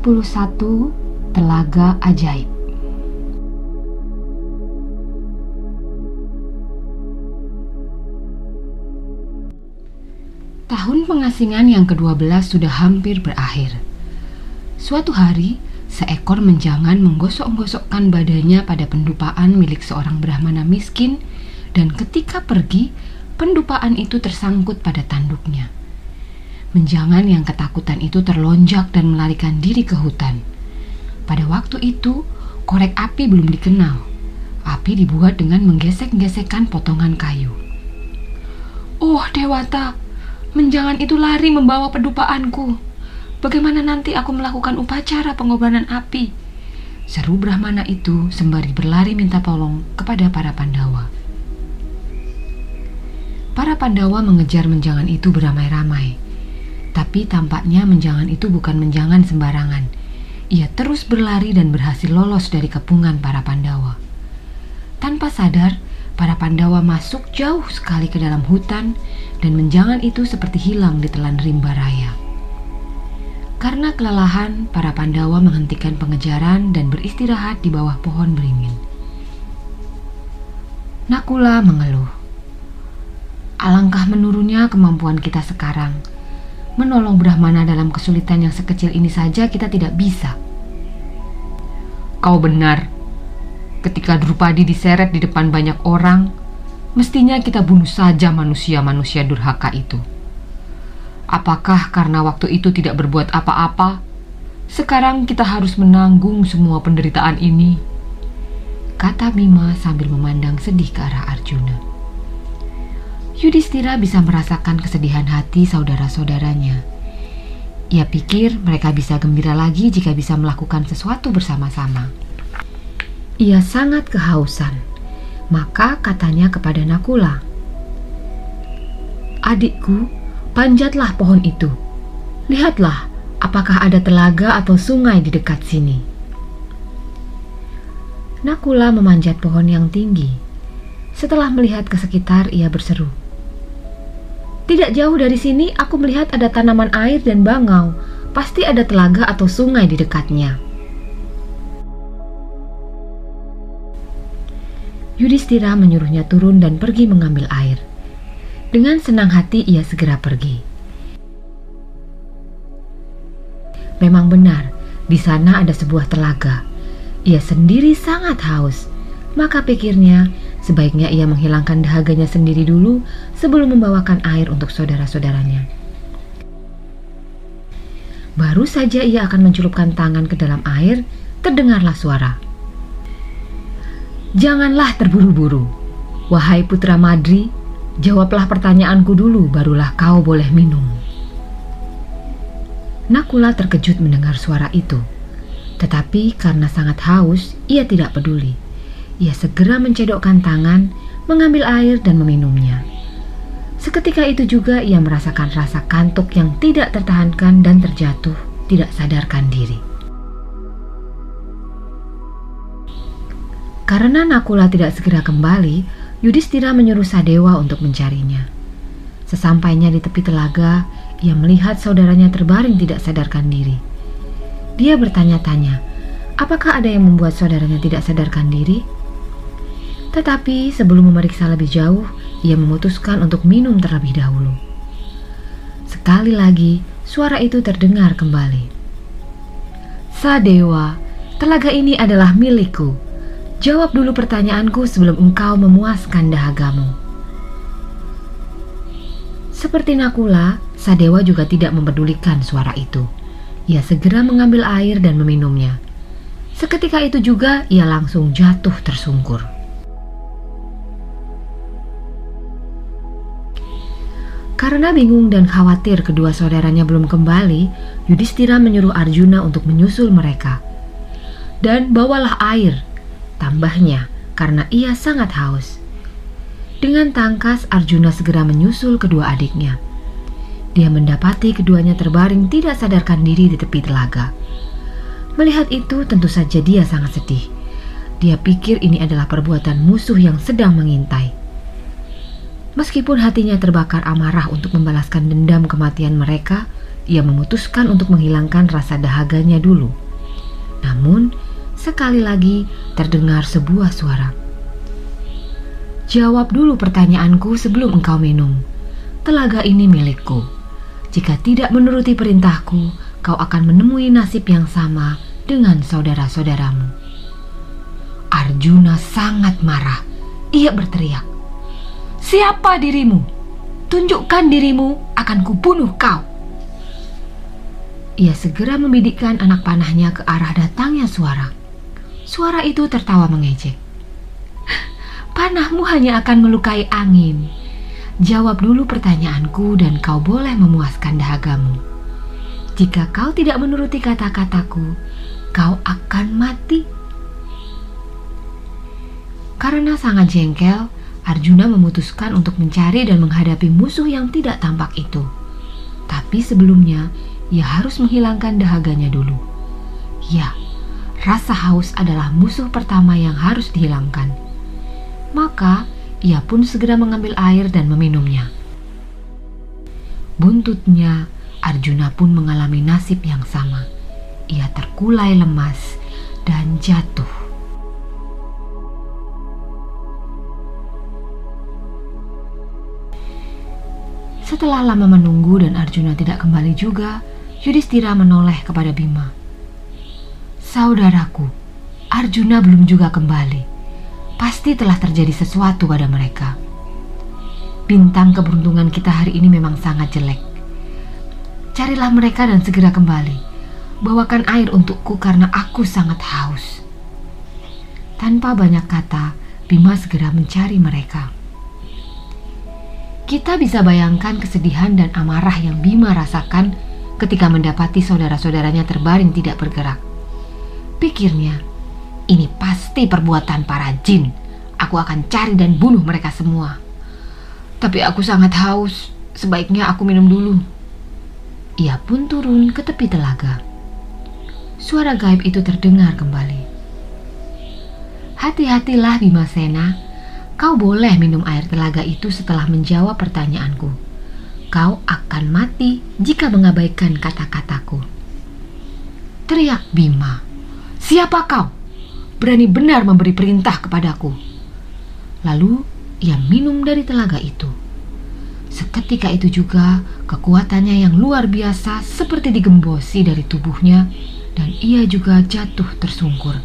41 Telaga Ajaib Tahun pengasingan yang ke-12 sudah hampir berakhir. Suatu hari, seekor menjangan menggosok-gosokkan badannya pada pendupaan milik seorang Brahmana miskin dan ketika pergi, pendupaan itu tersangkut pada tanduknya. Menjangan yang ketakutan itu terlonjak dan melarikan diri ke hutan. Pada waktu itu, korek api belum dikenal. Api dibuat dengan menggesek-gesekkan potongan kayu. Oh, Dewata, menjangan itu lari membawa pedupaanku. Bagaimana nanti aku melakukan upacara pengorbanan api? Seru Brahmana itu sembari berlari minta tolong kepada para Pandawa. Para Pandawa mengejar menjangan itu beramai-ramai. Tapi tampaknya menjangan itu bukan menjangan sembarangan. Ia terus berlari dan berhasil lolos dari kepungan para Pandawa. Tanpa sadar, para Pandawa masuk jauh sekali ke dalam hutan dan menjangan itu seperti hilang di telan rimba raya. Karena kelelahan, para Pandawa menghentikan pengejaran dan beristirahat di bawah pohon beringin. Nakula mengeluh. Alangkah menurunnya kemampuan kita sekarang Menolong Brahmana dalam kesulitan yang sekecil ini saja kita tidak bisa. Kau benar. Ketika Drupadi diseret di depan banyak orang, mestinya kita bunuh saja manusia-manusia durhaka itu. Apakah karena waktu itu tidak berbuat apa-apa, sekarang kita harus menanggung semua penderitaan ini? Kata Bima sambil memandang sedih ke arah Arjuna. Yudhistira bisa merasakan kesedihan hati saudara-saudaranya. Ia pikir mereka bisa gembira lagi jika bisa melakukan sesuatu bersama-sama. Ia sangat kehausan, maka katanya kepada Nakula, "Adikku, panjatlah pohon itu. Lihatlah, apakah ada telaga atau sungai di dekat sini." Nakula memanjat pohon yang tinggi. Setelah melihat ke sekitar, ia berseru, tidak jauh dari sini aku melihat ada tanaman air dan bangau. Pasti ada telaga atau sungai di dekatnya. Yudhistira menyuruhnya turun dan pergi mengambil air. Dengan senang hati ia segera pergi. Memang benar, di sana ada sebuah telaga. Ia sendiri sangat haus. Maka pikirnya, Sebaiknya ia menghilangkan dahaganya sendiri dulu sebelum membawakan air untuk saudara-saudaranya. Baru saja ia akan mencelupkan tangan ke dalam air, terdengarlah suara. Janganlah terburu-buru. Wahai putra Madri, jawablah pertanyaanku dulu, barulah kau boleh minum. Nakula terkejut mendengar suara itu. Tetapi karena sangat haus, ia tidak peduli ia segera mencedokkan tangan, mengambil air dan meminumnya. Seketika itu juga ia merasakan rasa kantuk yang tidak tertahankan dan terjatuh, tidak sadarkan diri. Karena Nakula tidak segera kembali, Yudhistira menyuruh Sadewa untuk mencarinya. Sesampainya di tepi telaga, ia melihat saudaranya terbaring tidak sadarkan diri. Dia bertanya-tanya, apakah ada yang membuat saudaranya tidak sadarkan diri? Tetapi sebelum memeriksa lebih jauh, ia memutuskan untuk minum terlebih dahulu. Sekali lagi, suara itu terdengar kembali. Sadewa, telaga ini adalah milikku. Jawab dulu pertanyaanku sebelum engkau memuaskan dahagamu. Seperti Nakula, Sadewa juga tidak mempedulikan suara itu. Ia segera mengambil air dan meminumnya. Seketika itu juga ia langsung jatuh tersungkur. Karena bingung dan khawatir kedua saudaranya belum kembali, Yudhistira menyuruh Arjuna untuk menyusul mereka. Dan bawalah air, tambahnya karena ia sangat haus. Dengan tangkas, Arjuna segera menyusul kedua adiknya. Dia mendapati keduanya terbaring tidak sadarkan diri di tepi telaga. Melihat itu, tentu saja dia sangat sedih. Dia pikir ini adalah perbuatan musuh yang sedang mengintai. Meskipun hatinya terbakar amarah untuk membalaskan dendam kematian mereka, ia memutuskan untuk menghilangkan rasa dahaganya dulu. Namun, sekali lagi terdengar sebuah suara. Jawab dulu pertanyaanku sebelum engkau minum. Telaga ini milikku. Jika tidak menuruti perintahku, kau akan menemui nasib yang sama dengan saudara-saudaramu. Arjuna sangat marah. Ia berteriak, Siapa dirimu? Tunjukkan dirimu, akan kubunuh kau. Ia segera membidikkan anak panahnya ke arah datangnya suara. Suara itu tertawa mengejek. Panahmu hanya akan melukai angin. Jawab dulu pertanyaanku dan kau boleh memuaskan dahagamu. Jika kau tidak menuruti kata-kataku, kau akan mati. Karena sangat jengkel, Arjuna memutuskan untuk mencari dan menghadapi musuh yang tidak tampak itu. Tapi sebelumnya, ia harus menghilangkan dahaganya dulu. Ya, rasa haus adalah musuh pertama yang harus dihilangkan. Maka, ia pun segera mengambil air dan meminumnya. Buntutnya, Arjuna pun mengalami nasib yang sama. Ia terkulai lemas dan jatuh. Setelah lama menunggu dan Arjuna tidak kembali juga, Yudhistira menoleh kepada Bima. Saudaraku, Arjuna belum juga kembali. Pasti telah terjadi sesuatu pada mereka. Bintang keberuntungan kita hari ini memang sangat jelek. Carilah mereka dan segera kembali. Bawakan air untukku karena aku sangat haus. Tanpa banyak kata, Bima segera mencari mereka. Kita bisa bayangkan kesedihan dan amarah yang Bima rasakan ketika mendapati saudara-saudaranya terbaring tidak bergerak. Pikirnya, ini pasti perbuatan para jin. Aku akan cari dan bunuh mereka semua. Tapi aku sangat haus, sebaiknya aku minum dulu. Ia pun turun ke tepi telaga. Suara gaib itu terdengar kembali. Hati-hatilah Bimasena, Kau boleh minum air telaga itu setelah menjawab pertanyaanku. Kau akan mati jika mengabaikan kata-kataku. Teriak Bima. Siapa kau? Berani benar memberi perintah kepadaku. Lalu ia minum dari telaga itu. Seketika itu juga kekuatannya yang luar biasa seperti digembosi dari tubuhnya dan ia juga jatuh tersungkur,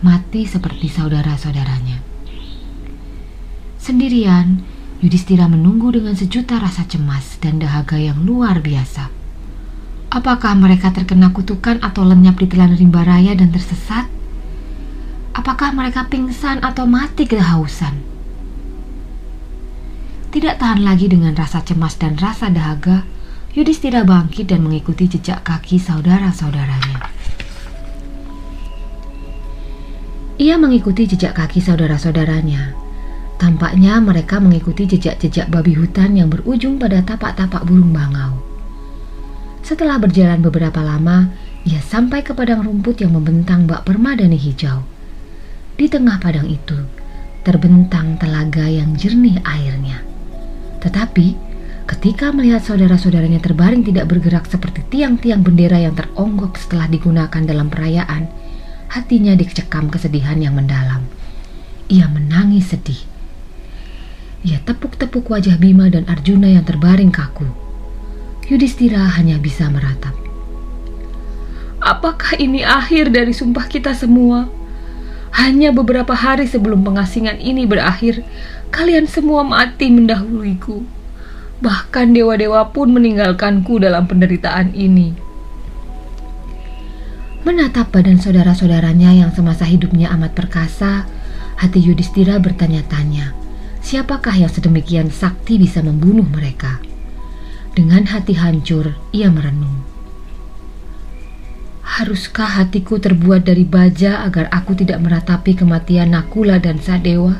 mati seperti saudara-saudaranya. Sendirian, Yudhistira menunggu dengan sejuta rasa cemas dan dahaga yang luar biasa. Apakah mereka terkena kutukan atau lenyap di telan rimba raya dan tersesat? Apakah mereka pingsan atau mati kehausan? Tidak tahan lagi dengan rasa cemas dan rasa dahaga, Yudhistira bangkit dan mengikuti jejak kaki saudara-saudaranya. Ia mengikuti jejak kaki saudara-saudaranya Tampaknya mereka mengikuti jejak-jejak babi hutan yang berujung pada tapak-tapak burung bangau. Setelah berjalan beberapa lama, ia sampai ke padang rumput yang membentang bak permadani hijau. Di tengah padang itu, terbentang telaga yang jernih airnya. Tetapi, ketika melihat saudara-saudaranya terbaring tidak bergerak seperti tiang-tiang bendera yang teronggok setelah digunakan dalam perayaan, hatinya dicekam kesedihan yang mendalam. Ia menangis sedih ia tepuk-tepuk wajah Bima dan Arjuna yang terbaring kaku. Yudhistira hanya bisa meratap. Apakah ini akhir dari sumpah kita semua? Hanya beberapa hari sebelum pengasingan ini berakhir, kalian semua mati mendahuluiku. Bahkan dewa-dewa pun meninggalkanku dalam penderitaan ini. Menatap badan saudara-saudaranya yang semasa hidupnya amat perkasa, hati Yudhistira bertanya-tanya, siapakah yang sedemikian sakti bisa membunuh mereka? Dengan hati hancur, ia merenung. Haruskah hatiku terbuat dari baja agar aku tidak meratapi kematian Nakula dan Sadewa?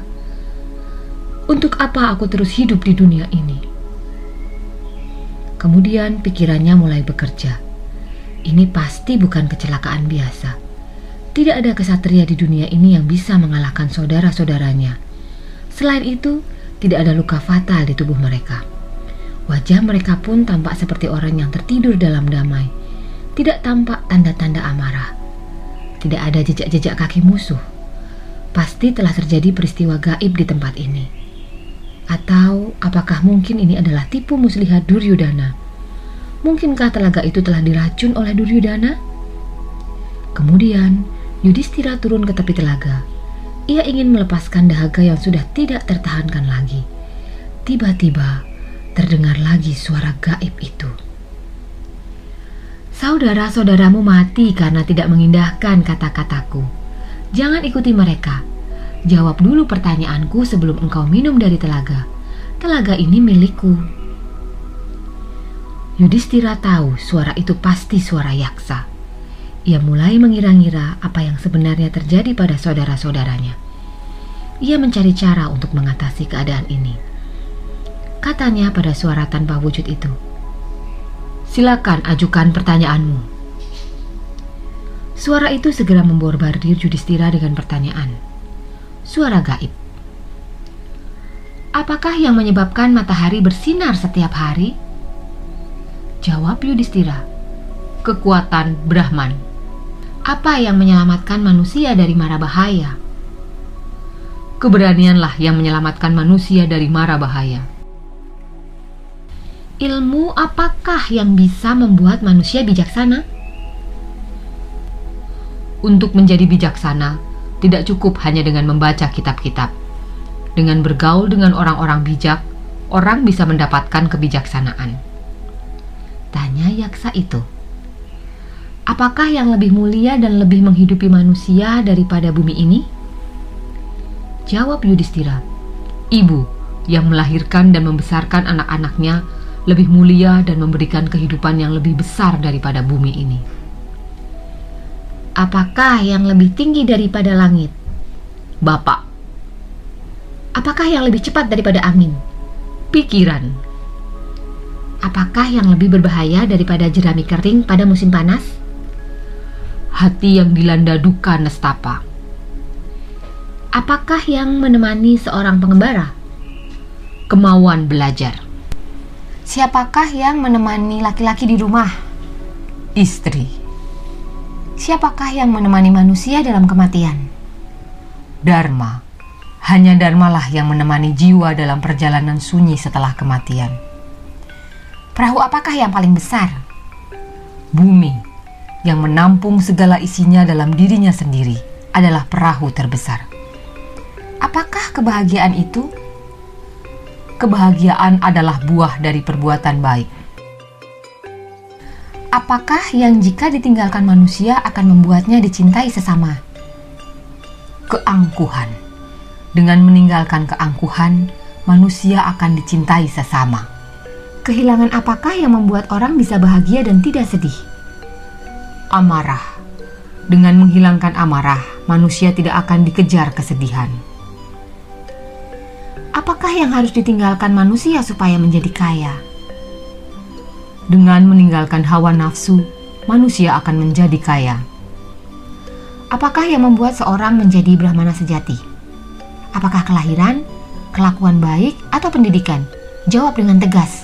Untuk apa aku terus hidup di dunia ini? Kemudian pikirannya mulai bekerja. Ini pasti bukan kecelakaan biasa. Tidak ada kesatria di dunia ini yang bisa mengalahkan saudara-saudaranya. Selain itu, tidak ada luka fatal di tubuh mereka. Wajah mereka pun tampak seperti orang yang tertidur dalam damai. Tidak tampak tanda-tanda amarah. Tidak ada jejak-jejak kaki musuh. Pasti telah terjadi peristiwa gaib di tempat ini. Atau apakah mungkin ini adalah tipu muslihat Duryudana? Mungkinkah telaga itu telah diracun oleh Duryudana? Kemudian, Yudhistira turun ke tepi telaga. Ia ingin melepaskan dahaga yang sudah tidak tertahankan lagi. Tiba-tiba, terdengar lagi suara gaib itu. Saudara-saudaramu mati karena tidak mengindahkan kata-kataku. Jangan ikuti mereka. Jawab dulu pertanyaanku sebelum engkau minum dari telaga. Telaga ini milikku. Yudhistira tahu suara itu pasti suara yaksa. Ia mulai mengira-ngira apa yang sebenarnya terjadi pada saudara-saudaranya. Ia mencari cara untuk mengatasi keadaan ini. Katanya pada suara tanpa wujud itu, Silakan ajukan pertanyaanmu. Suara itu segera memborbardir Yudhistira dengan pertanyaan. Suara gaib. Apakah yang menyebabkan matahari bersinar setiap hari? Jawab Yudhistira. Kekuatan Brahman. Apa yang menyelamatkan manusia dari mara bahaya? Keberanianlah yang menyelamatkan manusia dari mara bahaya. Ilmu apakah yang bisa membuat manusia bijaksana? Untuk menjadi bijaksana, tidak cukup hanya dengan membaca kitab-kitab. Dengan bergaul dengan orang-orang bijak, orang bisa mendapatkan kebijaksanaan. Tanya yaksa itu. Apakah yang lebih mulia dan lebih menghidupi manusia daripada bumi ini? Jawab Yudhistira, Ibu yang melahirkan dan membesarkan anak-anaknya lebih mulia dan memberikan kehidupan yang lebih besar daripada bumi ini. Apakah yang lebih tinggi daripada langit? Bapak. Apakah yang lebih cepat daripada angin? Pikiran. Apakah yang lebih berbahaya daripada jerami kering pada musim panas? Hati yang dilanda duka nestapa. Apakah yang menemani seorang pengembara? Kemauan belajar. Siapakah yang menemani laki-laki di rumah? Istri. Siapakah yang menemani manusia dalam kematian? Dharma. Hanya Dharmalah yang menemani jiwa dalam perjalanan sunyi setelah kematian. Perahu apakah yang paling besar? Bumi yang menampung segala isinya dalam dirinya sendiri adalah perahu terbesar. Apakah kebahagiaan itu? Kebahagiaan adalah buah dari perbuatan baik. Apakah yang jika ditinggalkan manusia akan membuatnya dicintai sesama? Keangkuhan. Dengan meninggalkan keangkuhan, manusia akan dicintai sesama. Kehilangan apakah yang membuat orang bisa bahagia dan tidak sedih? Amarah. Dengan menghilangkan amarah, manusia tidak akan dikejar kesedihan. Apakah yang harus ditinggalkan manusia supaya menjadi kaya? Dengan meninggalkan hawa nafsu, manusia akan menjadi kaya. Apakah yang membuat seorang menjadi Brahmana sejati? Apakah kelahiran, kelakuan baik, atau pendidikan? Jawab dengan tegas.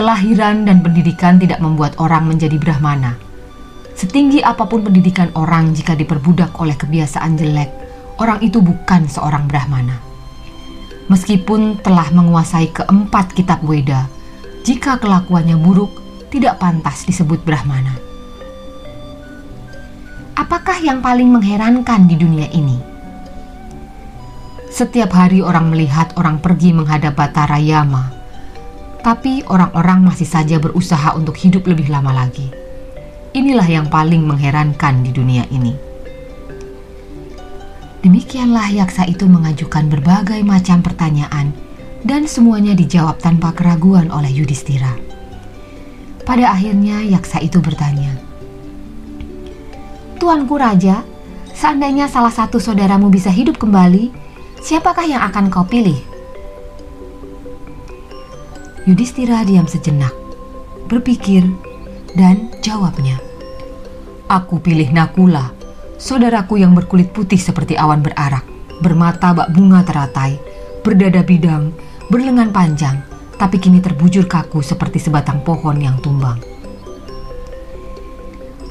Kelahiran dan pendidikan tidak membuat orang menjadi Brahmana. Setinggi apa pun pendidikan orang jika diperbudak oleh kebiasaan jelek, orang itu bukan seorang Brahmana. Meskipun telah menguasai keempat kitab Weda, jika kelakuannya buruk, tidak pantas disebut Brahmana. Apakah yang paling mengherankan di dunia ini? Setiap hari orang melihat orang pergi menghadap Batara Yama. Tapi orang-orang masih saja berusaha untuk hidup lebih lama lagi. Inilah yang paling mengherankan di dunia ini. Demikianlah yaksa itu mengajukan berbagai macam pertanyaan dan semuanya dijawab tanpa keraguan oleh Yudhistira. Pada akhirnya yaksa itu bertanya, Tuanku Raja, seandainya salah satu saudaramu bisa hidup kembali, siapakah yang akan kau pilih? Yudhistira diam sejenak, berpikir, dan jawabnya. Aku pilih Nakula, saudaraku yang berkulit putih seperti awan berarak, bermata bak bunga teratai, berdada bidang, berlengan panjang, tapi kini terbujur kaku seperti sebatang pohon yang tumbang.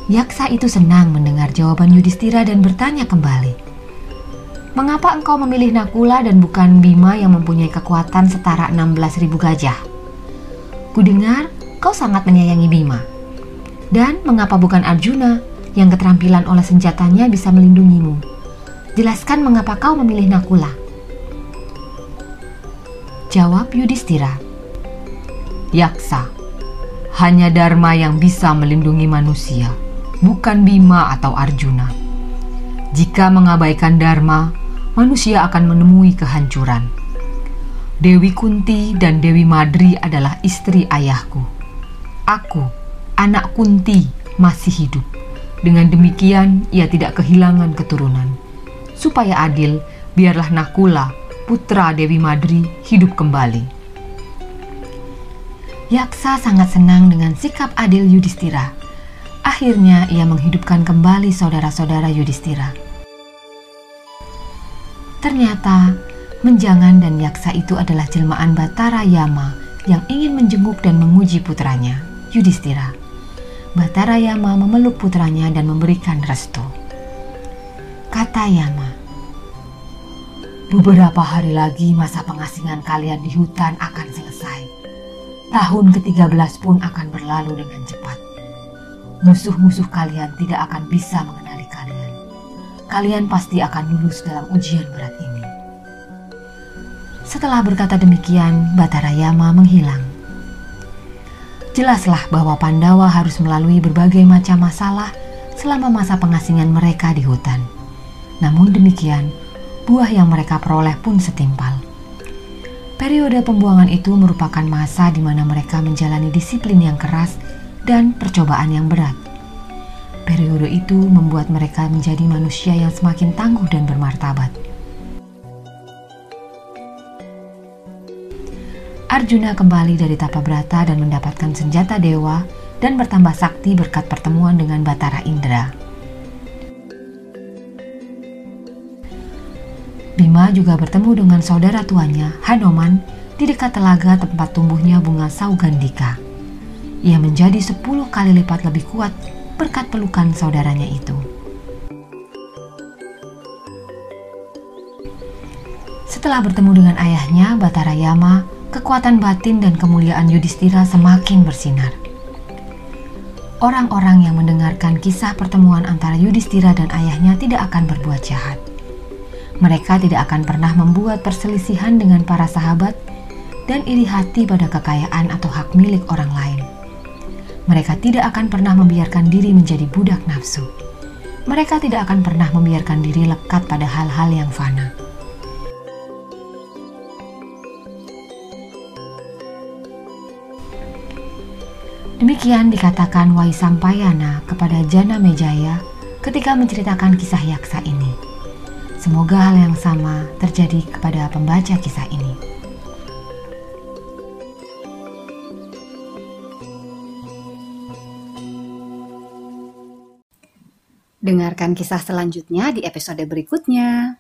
Yaksa itu senang mendengar jawaban Yudhistira dan bertanya kembali. Mengapa engkau memilih Nakula dan bukan Bima yang mempunyai kekuatan setara 16.000 gajah? Kudengar kau sangat menyayangi Bima. Dan mengapa bukan Arjuna yang keterampilan oleh senjatanya bisa melindungimu? Jelaskan mengapa kau memilih Nakula. Jawab Yudhistira. Yaksa, hanya Dharma yang bisa melindungi manusia, bukan Bima atau Arjuna. Jika mengabaikan Dharma, manusia akan menemui kehancuran. Dewi Kunti dan Dewi Madri adalah istri ayahku. Aku, anak Kunti, masih hidup. Dengan demikian, ia tidak kehilangan keturunan. Supaya adil, biarlah Nakula, putra Dewi Madri, hidup kembali. Yaksa sangat senang dengan sikap adil Yudhistira. Akhirnya ia menghidupkan kembali saudara-saudara Yudhistira. Ternyata Menjangan dan Yaksa itu adalah jelmaan Batara Yama yang ingin menjenguk dan menguji putranya, Yudhistira. Batara Yama memeluk putranya dan memberikan restu. Kata Yama, Beberapa hari lagi masa pengasingan kalian di hutan akan selesai. Tahun ke-13 pun akan berlalu dengan cepat musuh-musuh kalian tidak akan bisa mengenali kalian. Kalian pasti akan lulus dalam ujian berat ini. Setelah berkata demikian, Batara Yama menghilang. Jelaslah bahwa Pandawa harus melalui berbagai macam masalah selama masa pengasingan mereka di hutan. Namun demikian, buah yang mereka peroleh pun setimpal. Periode pembuangan itu merupakan masa di mana mereka menjalani disiplin yang keras dan percobaan yang berat. Periode itu membuat mereka menjadi manusia yang semakin tangguh dan bermartabat. Arjuna kembali dari Tapabrata dan mendapatkan senjata dewa dan bertambah sakti berkat pertemuan dengan Batara Indra. Bima juga bertemu dengan saudara tuanya, Hanoman, di dekat telaga tempat tumbuhnya bunga saugandika ia menjadi sepuluh kali lipat lebih kuat berkat pelukan saudaranya itu. Setelah bertemu dengan ayahnya, Batara Yama, kekuatan batin dan kemuliaan Yudhistira semakin bersinar. Orang-orang yang mendengarkan kisah pertemuan antara Yudhistira dan ayahnya tidak akan berbuat jahat. Mereka tidak akan pernah membuat perselisihan dengan para sahabat dan iri hati pada kekayaan atau hak milik orang lain. Mereka tidak akan pernah membiarkan diri menjadi budak nafsu. Mereka tidak akan pernah membiarkan diri lekat pada hal-hal yang fana. Demikian dikatakan Waisampayana kepada Jana Mejaya ketika menceritakan kisah yaksa ini. Semoga hal yang sama terjadi kepada pembaca kisah ini. Dengarkan kisah selanjutnya di episode berikutnya.